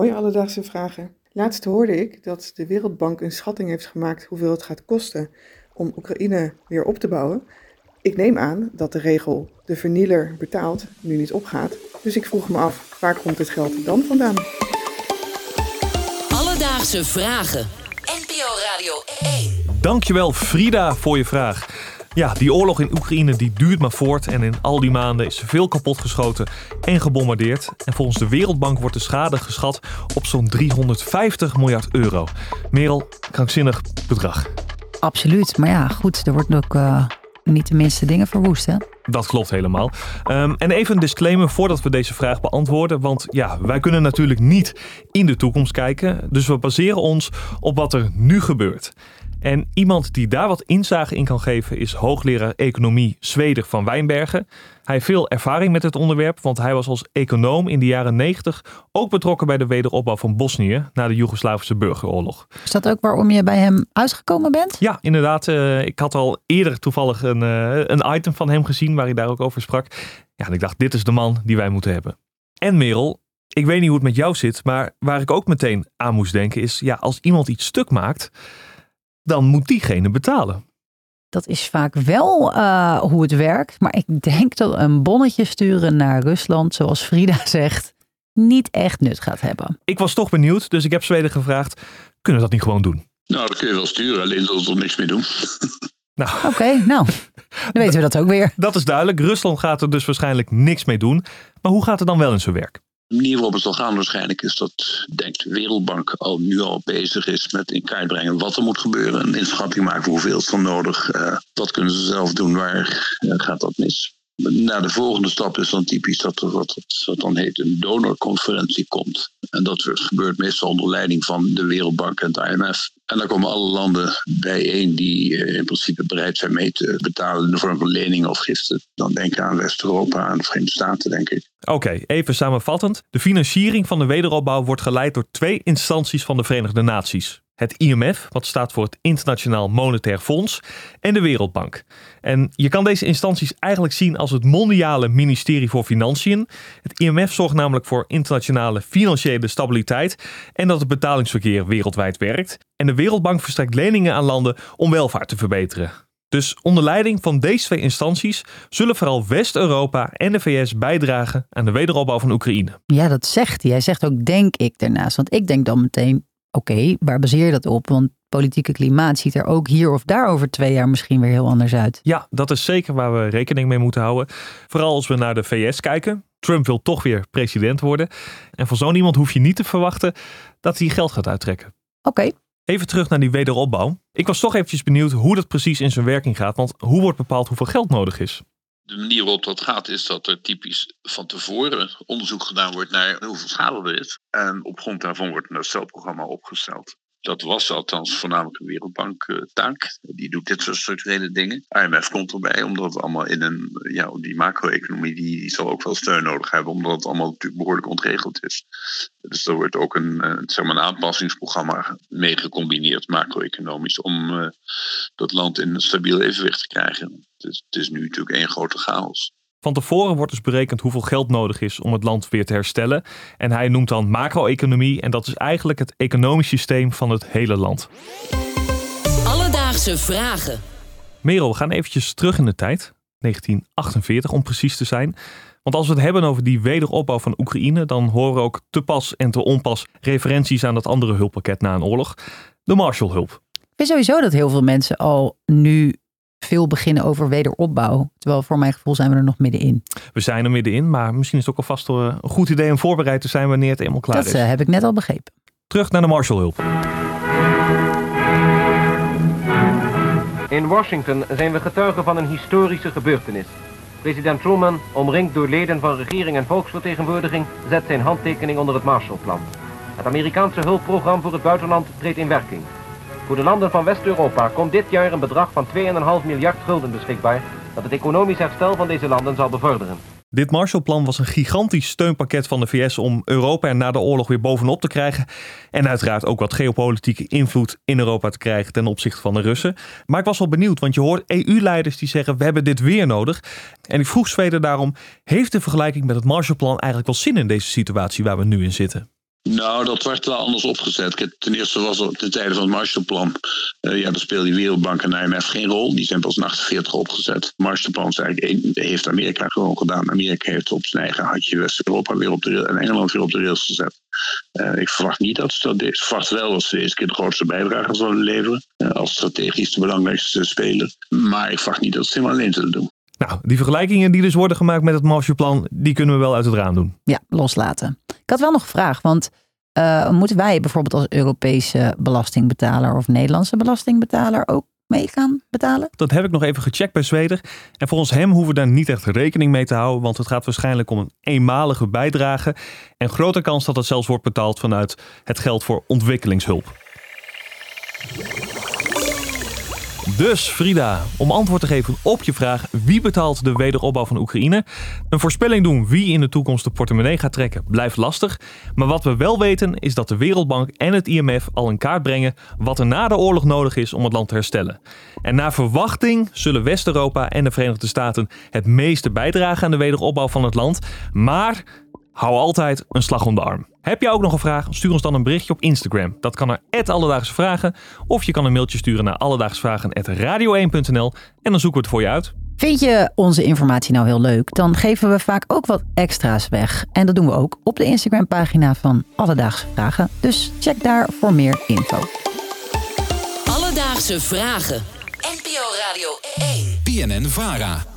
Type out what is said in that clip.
Hoi Alledaagse Vragen. Laatst hoorde ik dat de Wereldbank een schatting heeft gemaakt hoeveel het gaat kosten om Oekraïne weer op te bouwen. Ik neem aan dat de regel de vernieler betaalt nu niet opgaat. Dus ik vroeg me af, waar komt het geld dan vandaan? Alledaagse Vragen. NPO Radio 1. Dankjewel Frida voor je vraag. Ja, die oorlog in Oekraïne die duurt maar voort en in al die maanden is veel kapotgeschoten en gebombardeerd. En volgens de Wereldbank wordt de schade geschat op zo'n 350 miljard euro. Merel, krankzinnig bedrag. Absoluut. Maar ja, goed, er wordt ook uh, niet de minste dingen verwoest, hè? Dat klopt helemaal. Um, en even een disclaimer voordat we deze vraag beantwoorden. Want ja, wij kunnen natuurlijk niet in de toekomst kijken. Dus we baseren ons op wat er nu gebeurt. En iemand die daar wat inzage in kan geven is hoogleraar economie Zweder van Wijnbergen. Hij heeft veel ervaring met het onderwerp, want hij was als econoom in de jaren 90 ook betrokken bij de wederopbouw van Bosnië na de Joegoslavische burgeroorlog. Is dat ook waarom je bij hem uitgekomen bent? Ja, inderdaad. Uh, ik had al eerder toevallig een, uh, een item van hem gezien waar hij daar ook over sprak. Ja, en ik dacht, dit is de man die wij moeten hebben. En Merel, ik weet niet hoe het met jou zit, maar waar ik ook meteen aan moest denken is, ja, als iemand iets stuk maakt dan moet diegene betalen. Dat is vaak wel uh, hoe het werkt. Maar ik denk dat een bonnetje sturen naar Rusland, zoals Frida zegt, niet echt nut gaat hebben. Ik was toch benieuwd, dus ik heb Zweden gevraagd: kunnen we dat niet gewoon doen? Nou, dat kun je wel sturen, alleen zullen ze er niks mee doen. Nou. Oké, okay, nou, dan weten we dat ook weer. Dat is duidelijk. Rusland gaat er dus waarschijnlijk niks mee doen. Maar hoe gaat het dan wel in zijn werk? De manier waarop het zal gaan waarschijnlijk is dat denk de Wereldbank al nu al bezig is met in kaart brengen wat er moet gebeuren. Een inschatting maken hoeveel is er nodig. Uh, wat kunnen ze zelf doen, waar uh, gaat dat mis. Na de volgende stap is dan typisch dat er wat, wat dan heet een donorconferentie komt. En dat gebeurt meestal onder leiding van de Wereldbank en het IMF. En dan komen alle landen bijeen die eh, in principe bereid zijn mee te betalen in de vorm van leningen of giften. Dan denk aan West-Europa, aan de Verenigde Staten, denk ik. Oké, even samenvattend. De financiering van de wederopbouw wordt geleid door twee instanties van de Verenigde Naties het IMF, wat staat voor het Internationaal Monetair Fonds, en de Wereldbank. En je kan deze instanties eigenlijk zien als het mondiale ministerie voor Financiën. Het IMF zorgt namelijk voor internationale financiële stabiliteit en dat het betalingsverkeer wereldwijd werkt. En de Wereldbank verstrekt leningen aan landen om welvaart te verbeteren. Dus onder leiding van deze twee instanties zullen vooral West-Europa en de VS bijdragen aan de wederopbouw van Oekraïne. Ja, dat zegt hij. Hij zegt ook denk ik daarnaast. Want ik denk dan meteen Oké, waar baseer je dat op? Want politieke klimaat ziet er ook hier of daar over twee jaar misschien weer heel anders uit. Ja, dat is zeker waar we rekening mee moeten houden. Vooral als we naar de VS kijken. Trump wil toch weer president worden. En van zo'n iemand hoef je niet te verwachten dat hij geld gaat uittrekken. Oké. Even terug naar die wederopbouw. Ik was toch eventjes benieuwd hoe dat precies in zijn werking gaat. Want hoe wordt bepaald hoeveel geld nodig is? De manier waarop dat gaat is dat er typisch van tevoren onderzoek gedaan wordt naar hoeveel schade er is. En op grond daarvan wordt een herstelprogramma opgesteld. Dat was althans voornamelijk een Wereldbank uh, taak. Die doet dit soort structurele dingen. IMF komt erbij, omdat het allemaal in een, ja, die macro-economie, die, die, zal ook wel steun nodig hebben, omdat het allemaal natuurlijk behoorlijk ontregeld is. Dus er wordt ook een, uh, zeg maar een aanpassingsprogramma mee gecombineerd, macro-economisch, om uh, dat land in een stabiel evenwicht te krijgen. Het is nu natuurlijk één grote chaos. Van tevoren wordt dus berekend hoeveel geld nodig is om het land weer te herstellen. En hij noemt dan macro-economie en dat is eigenlijk het economisch systeem van het hele land. Alledaagse vragen. Merel, we gaan eventjes terug in de tijd. 1948 om precies te zijn. Want als we het hebben over die wederopbouw van Oekraïne, dan horen ook te pas en te onpas referenties aan dat andere hulppakket na een oorlog, de Marshallhulp. Ik vind sowieso dat heel veel mensen al nu veel beginnen over wederopbouw. Terwijl voor mijn gevoel zijn we er nog middenin. We zijn er middenin, maar misschien is het ook alvast een goed idee om voorbereid te zijn wanneer het eenmaal klaar is. Dat uh, heb ik net al begrepen. Terug naar de Marshallhulp. In Washington zijn we getuigen van een historische gebeurtenis. President Truman, omringd door leden van regering en volksvertegenwoordiging, zet zijn handtekening onder het Marshallplan. Het Amerikaanse hulpprogramma voor het buitenland treedt in werking. Voor de landen van West-Europa komt dit jaar een bedrag van 2,5 miljard gulden beschikbaar dat het economisch herstel van deze landen zal bevorderen. Dit Marshallplan was een gigantisch steunpakket van de VS om Europa er na de oorlog weer bovenop te krijgen. En uiteraard ook wat geopolitieke invloed in Europa te krijgen ten opzichte van de Russen. Maar ik was wel benieuwd, want je hoort EU-leiders die zeggen we hebben dit weer nodig. En ik vroeg Zweden daarom, heeft de vergelijking met het Marshallplan eigenlijk wel zin in deze situatie waar we nu in zitten? Nou, dat werd wel anders opgezet. Kijk, ten eerste was er ten tijde van het Marshallplan. Uh, ja, daar speelde die Wereldbank en IMF geen rol. Die zijn pas in 48 opgezet. Het Marshallplan is eigenlijk, heeft Amerika gewoon gedaan. Amerika heeft op zijn eigen hartje West-Europa weer op de en Engeland weer op de rails gezet. Uh, ik verwacht niet dat ze dat deed. Ik verwacht wel dat ze deze keer de grootste bijdrage zullen leveren. Uh, als strategisch de belangrijkste speler. Maar ik verwacht niet dat ze het helemaal alleen zullen doen. Nou, die vergelijkingen die dus worden gemaakt met het Marshallplan, die kunnen we wel uit het raam doen. Ja, loslaten. Ik had wel nog een vraag, want uh, moeten wij bijvoorbeeld als Europese belastingbetaler of Nederlandse belastingbetaler ook mee gaan betalen? Dat heb ik nog even gecheckt bij Zweder. En volgens hem hoeven we daar niet echt rekening mee te houden, want het gaat waarschijnlijk om een eenmalige bijdrage. En grote kans dat het zelfs wordt betaald vanuit het geld voor ontwikkelingshulp. Dus Frida, om antwoord te geven op je vraag wie betaalt de wederopbouw van Oekraïne? Een voorspelling doen wie in de toekomst de portemonnee gaat trekken blijft lastig. Maar wat we wel weten is dat de Wereldbank en het IMF al in kaart brengen wat er na de oorlog nodig is om het land te herstellen. En naar verwachting zullen West-Europa en de Verenigde Staten het meeste bijdragen aan de wederopbouw van het land. Maar hou altijd een slag om de arm. Heb je ook nog een vraag? Stuur ons dan een berichtje op Instagram. Dat kan naar Alledaagse Vragen. Of je kan een mailtje sturen naar alledaagsvragen.radio1.nl en dan zoeken we het voor je uit. Vind je onze informatie nou heel leuk? Dan geven we vaak ook wat extra's weg. En dat doen we ook op de Instagram pagina van Alledaagse Vragen. Dus check daar voor meer info. Alledaagse Vragen. NPO Radio 1. PNN Vara.